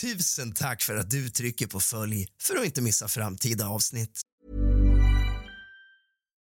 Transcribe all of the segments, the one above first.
Tusen tack för att du trycker på följ för att inte missa framtida avsnitt.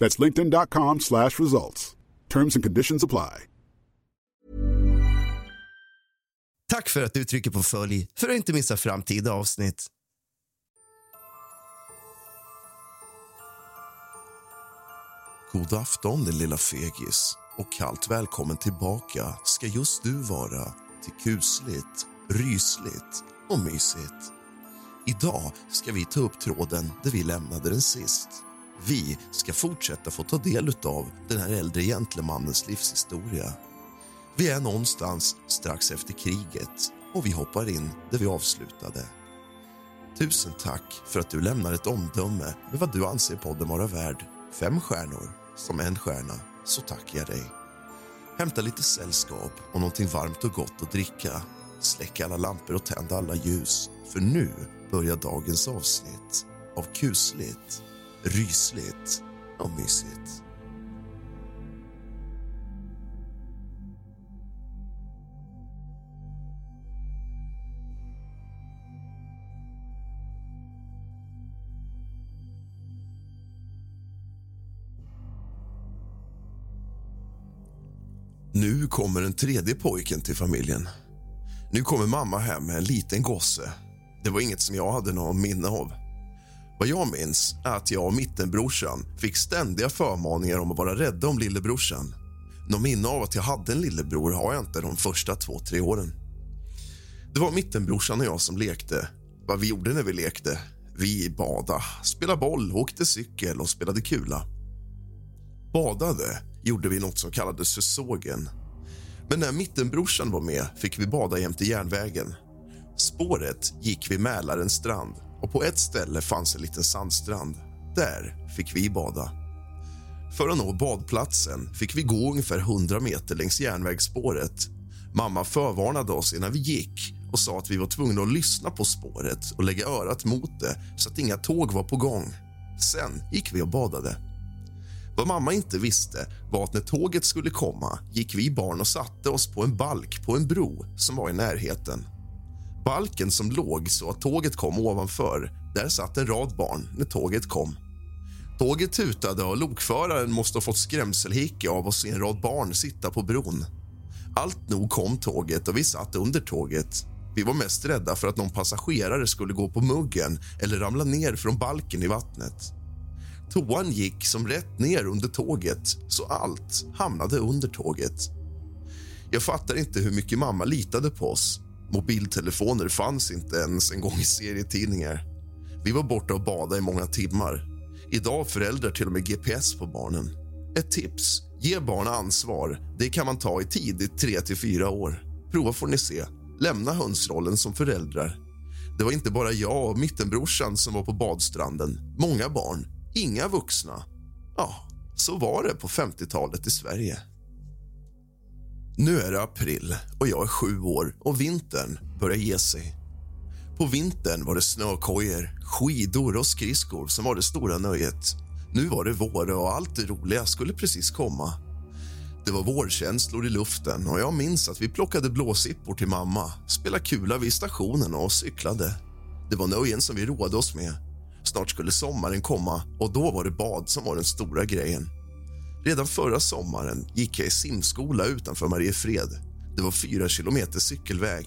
That's linkedin.com slash results. Terms and conditions apply. Tack för att du trycker på följ för att inte missa framtida avsnitt. God afton, din lilla fegis. Och kallt välkommen tillbaka ska just du vara till kusligt, rysligt och mysigt. Idag ska vi ta upp tråden där vi lämnade den sist. Vi ska fortsätta få ta del av den här äldre gentlemannens livshistoria. Vi är någonstans strax efter kriget och vi hoppar in där vi avslutade. Tusen tack för att du lämnar ett omdöme med vad du anser podden vara värd. Fem stjärnor som en stjärna, så tackar jag dig. Hämta lite sällskap och någonting varmt och gott att dricka. Släck alla lampor och tänd alla ljus, för nu börjar dagens avsnitt av kusligt, rysligt och mysigt. Nu kommer den tredje pojken till familjen. Nu kommer mamma hem med en liten gosse. Det var inget som jag hade någon minne av. Vad jag minns är att jag och mittenbrorsan fick ständiga förmaningar om att vara rädda om lillebrorsan. Någon minne av att jag hade en lillebror har jag inte de första två, tre åren. Det var mittenbrorsan och jag som lekte. Vad vi gjorde när vi lekte? Vi badade, spelade boll, åkte cykel och spelade kula. Badade gjorde vi något som kallades för sågen. Men när mittenbrorsan var med fick vi bada jämte järnvägen. Spåret gick vid Mälarens strand och på ett ställe fanns en liten sandstrand. Där fick vi bada. För att nå badplatsen fick vi gå ungefär 100 meter längs järnvägsspåret. Mamma förvarnade oss innan vi gick och sa att vi var tvungna att lyssna på spåret och lägga örat mot det så att inga tåg var på gång. Sen gick vi och badade. Vad mamma inte visste var att när tåget skulle komma gick vi barn och satte oss på en balk på en bro som var i närheten. Balken som låg så att tåget kom ovanför, där satt en rad barn när tåget kom. Tåget tutade och lokföraren måste ha fått skrämselhicka av att se en rad barn sitta på bron. Allt nog kom tåget och vi satt under tåget. Vi var mest rädda för att någon passagerare skulle gå på muggen eller ramla ner från balken i vattnet. Toan gick som rätt ner under tåget, så allt hamnade under tåget. Jag fattar inte hur mycket mamma litade på oss. Mobiltelefoner fanns inte ens en gång i serietidningar. Vi var borta och badade i många timmar. Idag har föräldrar till och med GPS på barnen. Ett tips. Ge barn ansvar. Det kan man ta i tidigt 3 till 4 år. Prova får ni se. Lämna hönsrollen som föräldrar. Det var inte bara jag och mittenbrorsan som var på badstranden. Många barn, inga vuxna. Ja, så var det på 50-talet i Sverige. Nu är det april och jag är sju år och vintern börjar ge sig. På vintern var det snökojor, skidor och skridskor som var det stora nöjet. Nu var det vår och allt det roliga skulle precis komma. Det var vårkänslor i luften och jag minns att vi plockade blåsippor till mamma, spelade kula vid stationen och cyklade. Det var nöjen som vi rådde oss med. Snart skulle sommaren komma och då var det bad som var den stora grejen. Redan förra sommaren gick jag i simskola utanför Mariefred. Det var fyra kilometer cykelväg.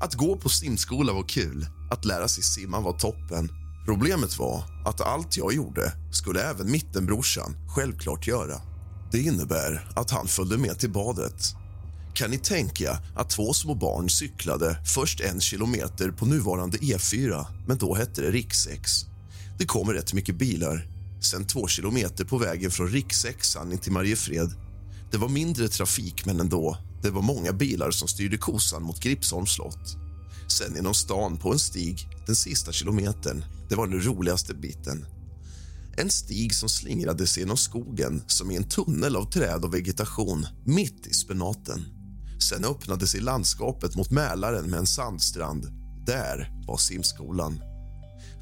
Att gå på simskola var kul, att lära sig simma var toppen. Problemet var att allt jag gjorde skulle även mittenbrorsan självklart göra. Det innebär att han följde med till badet. Kan ni tänka att två små barn cyklade först en kilometer på nuvarande E4, men då hette det rikssex. Det kommer rätt mycket bilar. Sen två kilometer på vägen från riksexan in till Mariefred. Det var mindre trafik, men ändå. Det var många bilar som styrde kosan mot Gripsholms slott. Sen inom stan på en stig, den sista kilometern. Det var den roligaste biten. En stig som slingrade sig genom skogen som i en tunnel av träd och vegetation mitt i spenaten. Sen öppnade sig landskapet mot Mälaren med en sandstrand. Där var simskolan.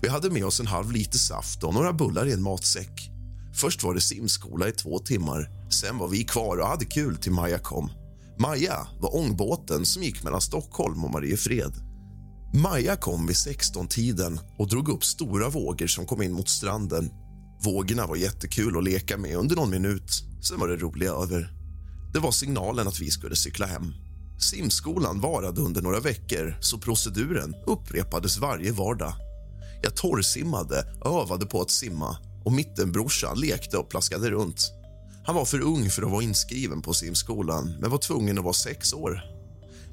Vi hade med oss en halv liter saft och några bullar i en matsäck. Först var det simskola i två timmar. Sen var vi kvar och hade kul till Maja kom. Maja var ångbåten som gick mellan Stockholm och Mariefred. Maja kom vid 16-tiden och drog upp stora vågor som kom in mot stranden. Vågorna var jättekul att leka med under någon minut. Sen var det roliga över. Det var signalen att vi skulle cykla hem. Simskolan varade under några veckor så proceduren upprepades varje vardag. Jag torrsimmade, övade på att simma och mittenbrorsan lekte och plaskade runt. Han var för ung för att vara inskriven på simskolan men var tvungen att vara sex år.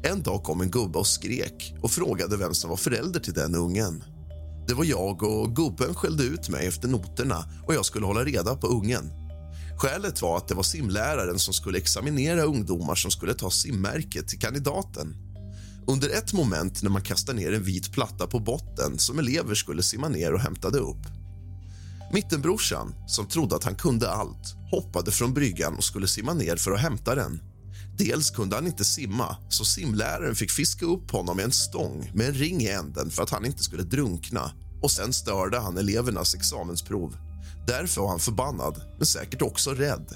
En dag kom en gubbe och skrek och frågade vem som var förälder till den ungen. Det var jag och gubben skällde ut mig efter noterna och jag skulle hålla reda på ungen. Skälet var att det var simläraren som skulle examinera ungdomar som skulle ta simmärket till kandidaten. Under ett moment när man kastar ner en vit platta på botten som elever skulle simma ner och hämtade upp. Mittenbrorsan, som trodde att han kunde allt, hoppade från bryggan och skulle simma ner för att hämta den. Dels kunde han inte simma, så simläraren fick fiska upp honom med en stång med en ring i änden för att han inte skulle drunkna. Och Sen störde han elevernas examensprov. Därför var han förbannad, men säkert också rädd.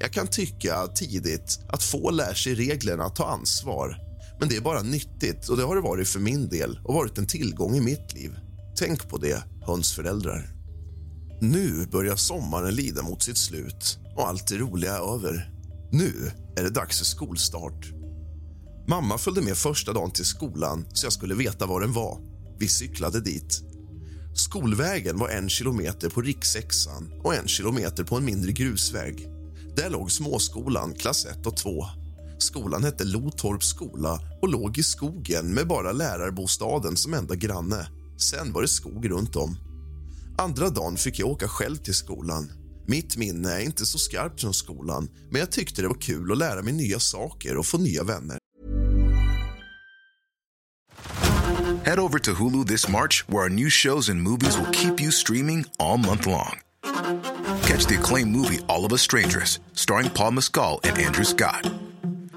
Jag kan tycka tidigt att få lär sig reglerna att ta ansvar. Men det är bara nyttigt och det har det varit för min del och varit en tillgång i mitt liv. Tänk på det, hönsföräldrar. Nu börjar sommaren lida mot sitt slut och allt det roliga är över. Nu är det dags för skolstart. Mamma följde med första dagen till skolan så jag skulle veta var den var. Vi cyklade dit. Skolvägen var en kilometer på riksexan och en kilometer på en mindre grusväg. Där låg småskolan, klass 1 och 2. Skolan hette Lotorps skola och låg i skogen med bara lärarbostaden som enda granne. Sen var det skog runt om. Andra dagen fick jag åka själv till skolan. Mitt minne är inte så skarpt från skolan men jag tyckte det var kul att lära mig nya saker och få nya vänner. Head over to Hulu this March, where our new shows and movies will keep you streaming all month long. Catch the acclaimed movie All of Us Strangers, starring Paul Mescal and Andrew Scott.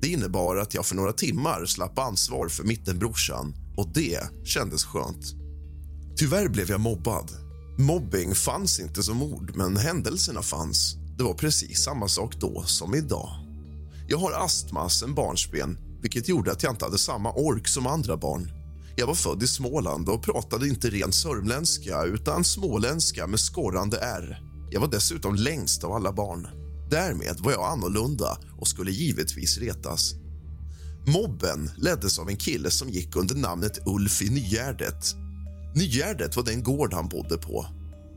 Det innebar att jag för några timmar slapp ansvar för mittenbrorsan och det kändes skönt. Tyvärr blev jag mobbad. Mobbing fanns inte som ord, men händelserna fanns. Det var precis samma sak då som idag. Jag har astma sen barnsben, vilket gjorde att jag inte hade samma ork som andra barn. Jag var född i Småland och pratade inte ren sörmländska utan småländska med skorrande R. Jag var dessutom längst av alla barn. Därmed var jag annorlunda och skulle givetvis retas. Mobben leddes av en kille som gick under namnet Ulf i Nygärdet. Nygärdet var den gård han bodde på.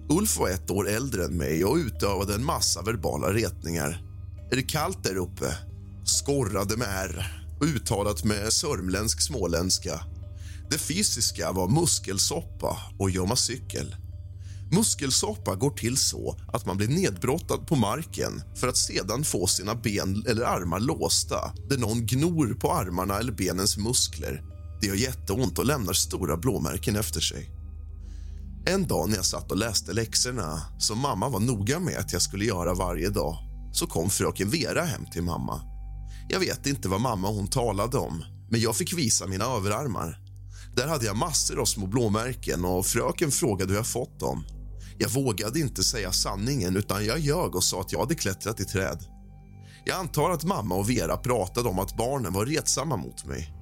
Ulf var ett år äldre än mig och utövade en massa verbala retningar. Är det kallt där uppe? Skorrade med R och uttalat med sörmländsk småländska. Det fysiska var muskelsoppa och gömma cykel. Muskelsoppa går till så att man blir nedbrottad på marken för att sedan få sina ben eller armar låsta där någon gnor på armarna eller benens muskler. Det gör jätteont och lämnar stora blåmärken efter sig. En dag när jag satt och läste läxorna som mamma var noga med att jag skulle göra varje dag så kom fröken Vera hem till mamma. Jag vet inte vad mamma och hon talade om, men jag fick visa mina överarmar. Där hade jag massor av små blåmärken och fröken frågade hur jag fått dem. Jag vågade inte säga sanningen utan jag ljög och sa att jag hade klättrat i träd. Jag antar att mamma och Vera pratade om att barnen var retsamma mot mig.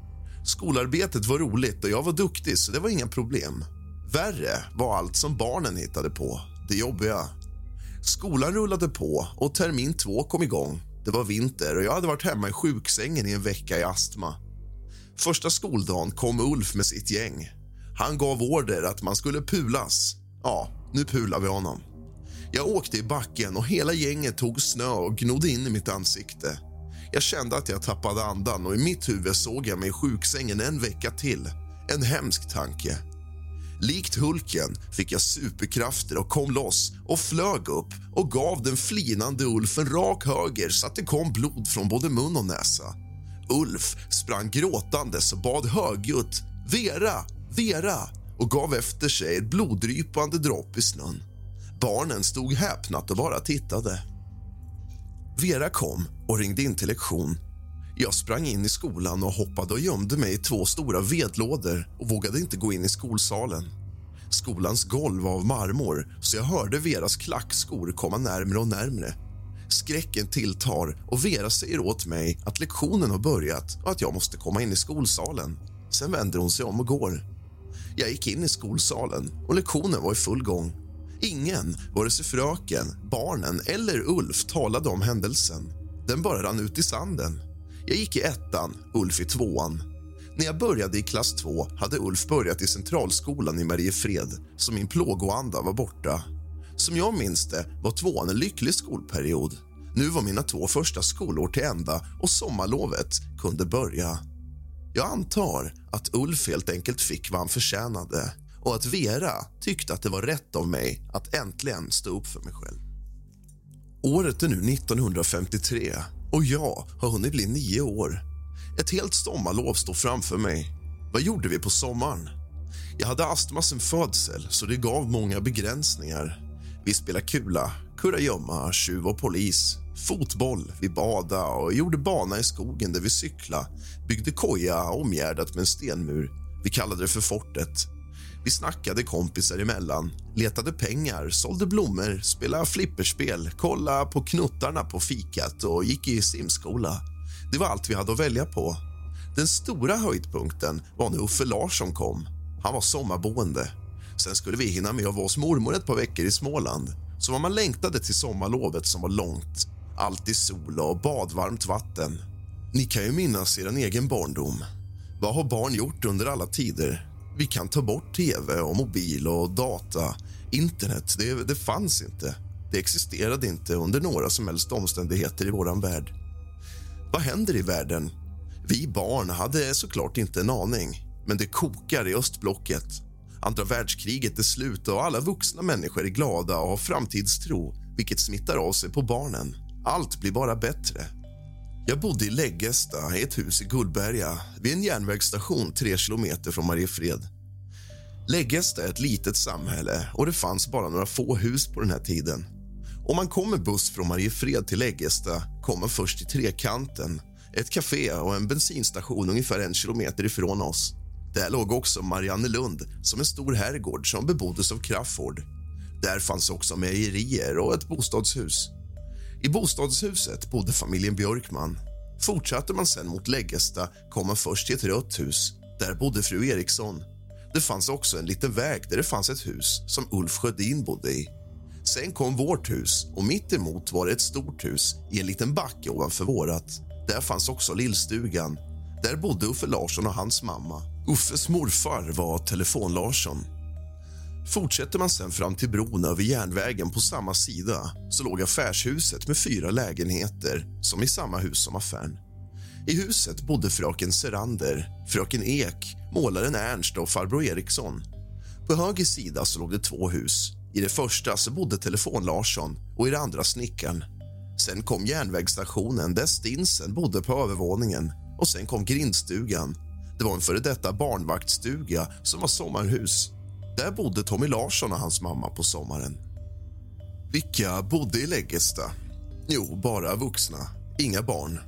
Skolarbetet var roligt och jag var duktig så det var inga problem. Värre var allt som barnen hittade på, det jobbiga. Skolan rullade på och termin två kom igång. Det var vinter och jag hade varit hemma i sjuksängen i en vecka i astma. Första skoldagen kom Ulf med sitt gäng. Han gav order att man skulle pulas. Ja, nu pular vi honom. Jag åkte i backen och hela gänget tog snö och gnodde in i mitt ansikte. Jag kände att jag tappade andan och i mitt huvud såg jag mig i sjuksängen en vecka till. En hemsk tanke. Likt Hulken fick jag superkrafter och kom loss och flög upp och gav den flinande Ulf en rak höger så att det kom blod från både mun och näsa. Ulf sprang gråtandes och bad högljutt Vera, Vera och gav efter sig ett bloddrypande dropp i snön. Barnen stod häpnat och bara tittade. Vera kom och ringde in till lektion. Jag sprang in i skolan och hoppade och gömde mig i två stora vedlådor och vågade inte gå in i skolsalen. Skolans golv var av marmor så jag hörde Veras klackskor komma närmre och närmre. Skräcken tilltar och Vera säger åt mig att lektionen har börjat och att jag måste komma in i skolsalen. Sen vänder hon sig om och går. Jag gick in i skolsalen och lektionen var i full gång. Ingen, vare sig fröken, barnen eller Ulf talade om händelsen. Den bara rann ut i sanden. Jag gick i ettan, Ulf i tvåan. När jag började i klass två hade Ulf börjat i Centralskolan i Mariefred så min plågoanda var borta. Som jag minns det var tvåan en lycklig skolperiod. Nu var mina två första skolår till ända och sommarlovet kunde börja. Jag antar att Ulf helt enkelt fick vad han förtjänade och att Vera tyckte att det var rätt av mig att äntligen stå upp för mig själv. Året är nu 1953 och jag har hunnit bli nio år. Ett helt sommarlov står framför mig. Vad gjorde vi på sommaren? Jag hade astma sen födsel, så det gav många begränsningar. Vi spelade kula, kurragömma, tjuv och polis, fotboll, vi badade och gjorde bana i skogen där vi cykla, byggde koja omgärdat med en stenmur. Vi kallade det för fortet. Vi snackade kompisar emellan, letade pengar, sålde blommor, spelade flipperspel, kollade på knuttarna på fikat och gick i simskola. Det var allt vi hade att välja på. Den stora höjdpunkten var när Uffe Larsson kom. Han var sommarboende. Sen skulle vi hinna med att vara hos mormor ett par veckor i Småland. Så vad man längtade till sommarlovet som var långt. Alltid sol och badvarmt vatten. Ni kan ju minnas er egen barndom. Vad har barn gjort under alla tider? Vi kan ta bort tv och mobil och data. Internet, det, det fanns inte. Det existerade inte under några som helst omständigheter i vår värld. Vad händer i världen? Vi barn hade såklart inte en aning, men det kokar i östblocket. Andra världskriget är slut och alla vuxna människor är glada och har framtidstro vilket smittar av sig på barnen. Allt blir bara bättre. Jag bodde i Läggesta, i ett hus i Gullberga vid en järnvägsstation tre kilometer från Mariefred. Läggesta är ett litet samhälle och det fanns bara några få hus på den här tiden. Om man kommer buss från Mariefred till Läggesta kommer man först till Trekanten ett kafé och en bensinstation ungefär en kilometer ifrån oss. Där låg också Mariannelund som en stor herrgård som beboddes av Crafoord. Där fanns också mejerier och ett bostadshus. I bostadshuset bodde familjen Björkman. Fortsatte man sen mot Läggesta kom man först till ett rött hus. Där bodde fru Eriksson. Det fanns också en liten väg där det fanns ett hus som Ulf Sjödin bodde i. Sen kom vårt hus och mitt emot var det ett stort hus i en liten backe ovanför vårat. Där fanns också lillstugan. Där bodde Uffe Larsson och hans mamma. Uffes morfar var Telefon Larsson. Fortsätter man sen fram till bron över järnvägen på samma sida så låg affärshuset med fyra lägenheter som i samma hus som affären. I huset bodde fröken Serander, fröken Ek, målaren Ernst och farbror Eriksson. På höger sida så låg det två hus. I det första så bodde Telefon Larsson och i det andra snickaren. Sen kom järnvägsstationen där Stinsen bodde på övervåningen och sen kom grindstugan. Det var en före detta barnvaktstuga som var sommarhus. Där bodde Tommy Larsson och hans mamma på sommaren. Vilka bodde i Läggesta? Jo, bara vuxna. Inga barn.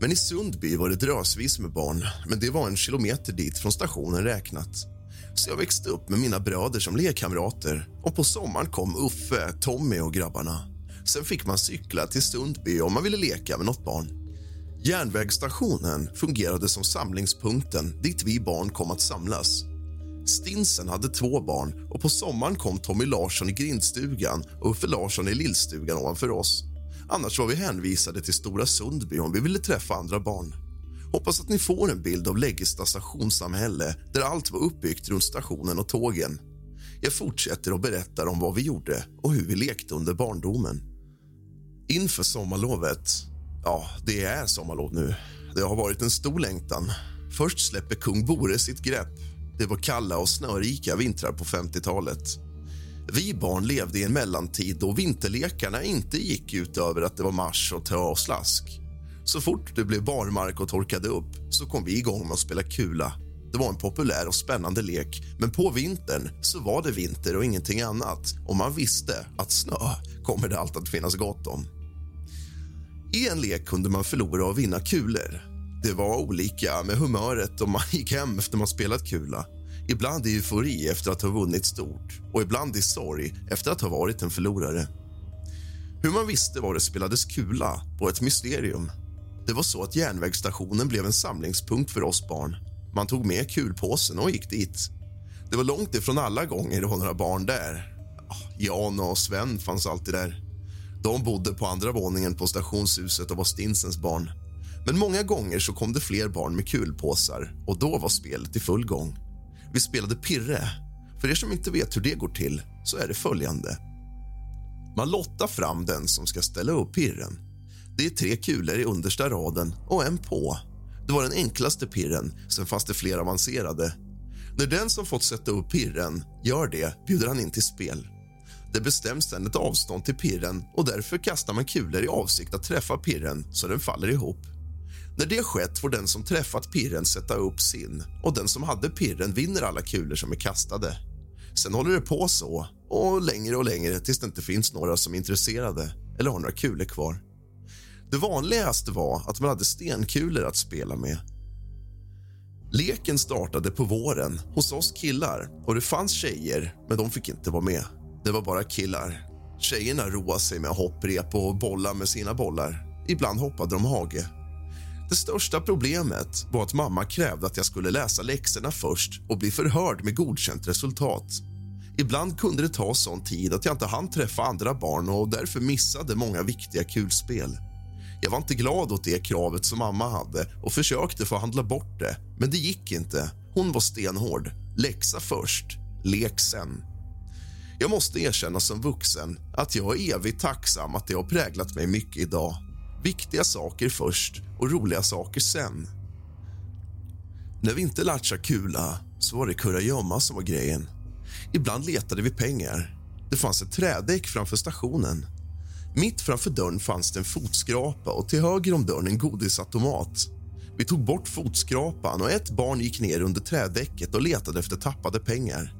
Men i Sundby var det drösvis med barn, men det var en kilometer dit från stationen räknat. Så jag växte upp med mina bröder som lekkamrater och på sommaren kom Uffe, Tommy och grabbarna. Sen fick man cykla till Sundby om man ville leka med något barn. Järnvägsstationen fungerade som samlingspunkten dit vi barn kom att samlas. Stinsen hade två barn och på sommaren kom Tommy Larsson i grindstugan och Uffe Larsson i lillstugan ovanför oss. Annars var vi hänvisade till Stora Sundby om vi ville träffa andra barn. Hoppas att ni får en bild av Läggesta stationssamhälle där allt var uppbyggt runt stationen och tågen. Jag fortsätter och berättar om vad vi gjorde och hur vi lekte under barndomen. Inför sommarlovet... Ja, det är sommarlov nu. Det har varit en stor längtan. Först släpper kung Bore sitt grepp. Det var kalla och snörika vintrar på 50-talet. Vi barn levde i en mellantid då vinterlekarna inte gick ut över att det var mars och tö och slask. Så fort det blev barmark och torkade upp så kom vi igång med att spela kula. Det var en populär och spännande lek, men på vintern så var det vinter och ingenting annat och man visste att snö kommer det alltid att finnas gott om. I en lek kunde man förlora och vinna kulor. Det var olika med humöret om man gick hem efter man spelat kula. Ibland i eufori efter att ha vunnit stort och ibland i sorg efter att ha varit en förlorare. Hur man visste var det spelades kula var ett mysterium. Det var så att järnvägsstationen blev en samlingspunkt för oss barn. Man tog med kulpåsen och gick dit. Det var långt ifrån alla gånger det var några barn där. Ah, Jan och Sven fanns alltid där. De bodde på andra våningen på stationshuset och var Stinsens barn. Men många gånger så kom det fler barn med kulpåsar och då var spelet i full gång. Vi spelade Pirre. För er som inte vet hur det går till så är det följande. Man lottar fram den som ska ställa upp pirren. Det är tre kulor i understa raden och en på. Det var den enklaste pirren, sen fanns det fler avancerade. När den som fått sätta upp pirren gör det bjuder han in till spel. Det bestäms sedan ett avstånd till pirren och därför kastar man kulor i avsikt att träffa pirren så den faller ihop. När det skett får den som träffat pirren sätta upp sin och den som hade pirren vinner alla kulor som är kastade. Sen håller det på så, och längre och längre tills det inte finns några som är intresserade eller har några kulor kvar. Det vanligaste var att man hade stenkulor att spela med. Leken startade på våren hos oss killar och det fanns tjejer, men de fick inte vara med. Det var bara killar. Tjejerna roade sig med hopprep och bollar med sina bollar. Ibland hoppade de hage. Det största problemet var att mamma krävde att jag skulle läsa läxorna först och bli förhörd med godkänt resultat. Ibland kunde det ta sån tid att jag inte hann träffa andra barn och därför missade många viktiga kulspel. Jag var inte glad åt det kravet som mamma hade och försökte förhandla bort det, men det gick inte. Hon var stenhård Läxa först, lek sen. Jag måste erkänna som vuxen att jag är evigt tacksam att det har präglat mig mycket idag. Viktiga saker först och roliga saker sen. När vi inte latchade kula så var det kurragömma som var grejen. Ibland letade vi pengar. Det fanns ett trädäck framför stationen. Mitt framför dörren fanns det en fotskrapa och till höger om dörren en godisautomat. Vi tog bort fotskrapan och ett barn gick ner under trädäcket och letade efter tappade pengar.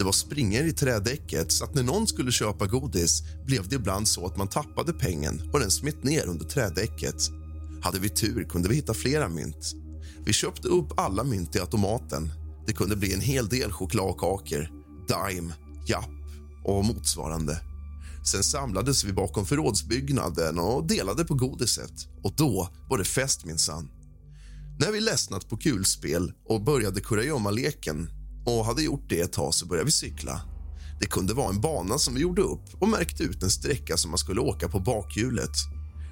Det var springor i trädäcket så att när någon skulle köpa godis blev det ibland så att man tappade pengen och den smet ner under trädäcket. Hade vi tur kunde vi hitta flera mynt. Vi köpte upp alla mynt i automaten. Det kunde bli en hel del chokladkakor, Dime, Japp och motsvarande. Sen samlades vi bakom förrådsbyggnaden och delade på godiset. Och då var det fest minsann. När vi ledsnat på kulspel och började kurragömma-leken och hade gjort det ett tag så började vi cykla. Det kunde vara en bana som vi gjorde upp och märkte ut en sträcka som man skulle åka på bakhjulet.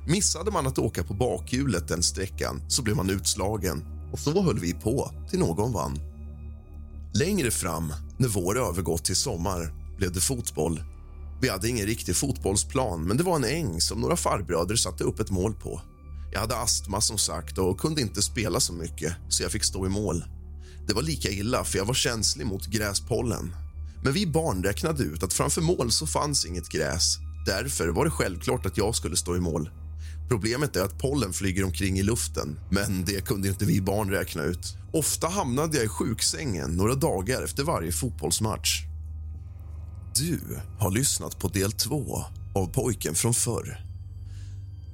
Missade man att åka på bakhjulet den sträckan så blev man utslagen och så höll vi på till någon vann. Längre fram, när vår övergått till sommar, blev det fotboll. Vi hade ingen riktig fotbollsplan, men det var en äng som några farbröder satte upp ett mål på. Jag hade astma som sagt och kunde inte spela så mycket, så jag fick stå i mål. Det var lika illa, för jag var känslig mot gräspollen. Men vi barn räknade ut att framför mål så fanns inget gräs. Därför var det självklart att jag skulle stå i mål. Problemet är att pollen flyger omkring i luften, men det kunde inte vi barn räkna ut. Ofta hamnade jag i sjuksängen några dagar efter varje fotbollsmatch. Du har lyssnat på del två av Pojken från förr.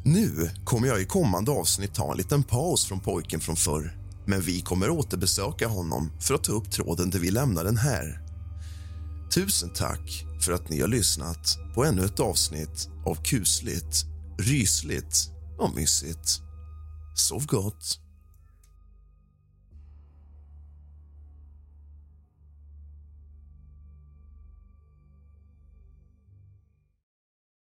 Nu kommer jag i kommande avsnitt ta en liten paus från Pojken från förr men vi kommer återbesöka honom för att ta upp tråden där vi lämnar den här. Tusen tack för att ni har lyssnat på ännu ett avsnitt av kusligt, rysligt och mysigt. Sov gott.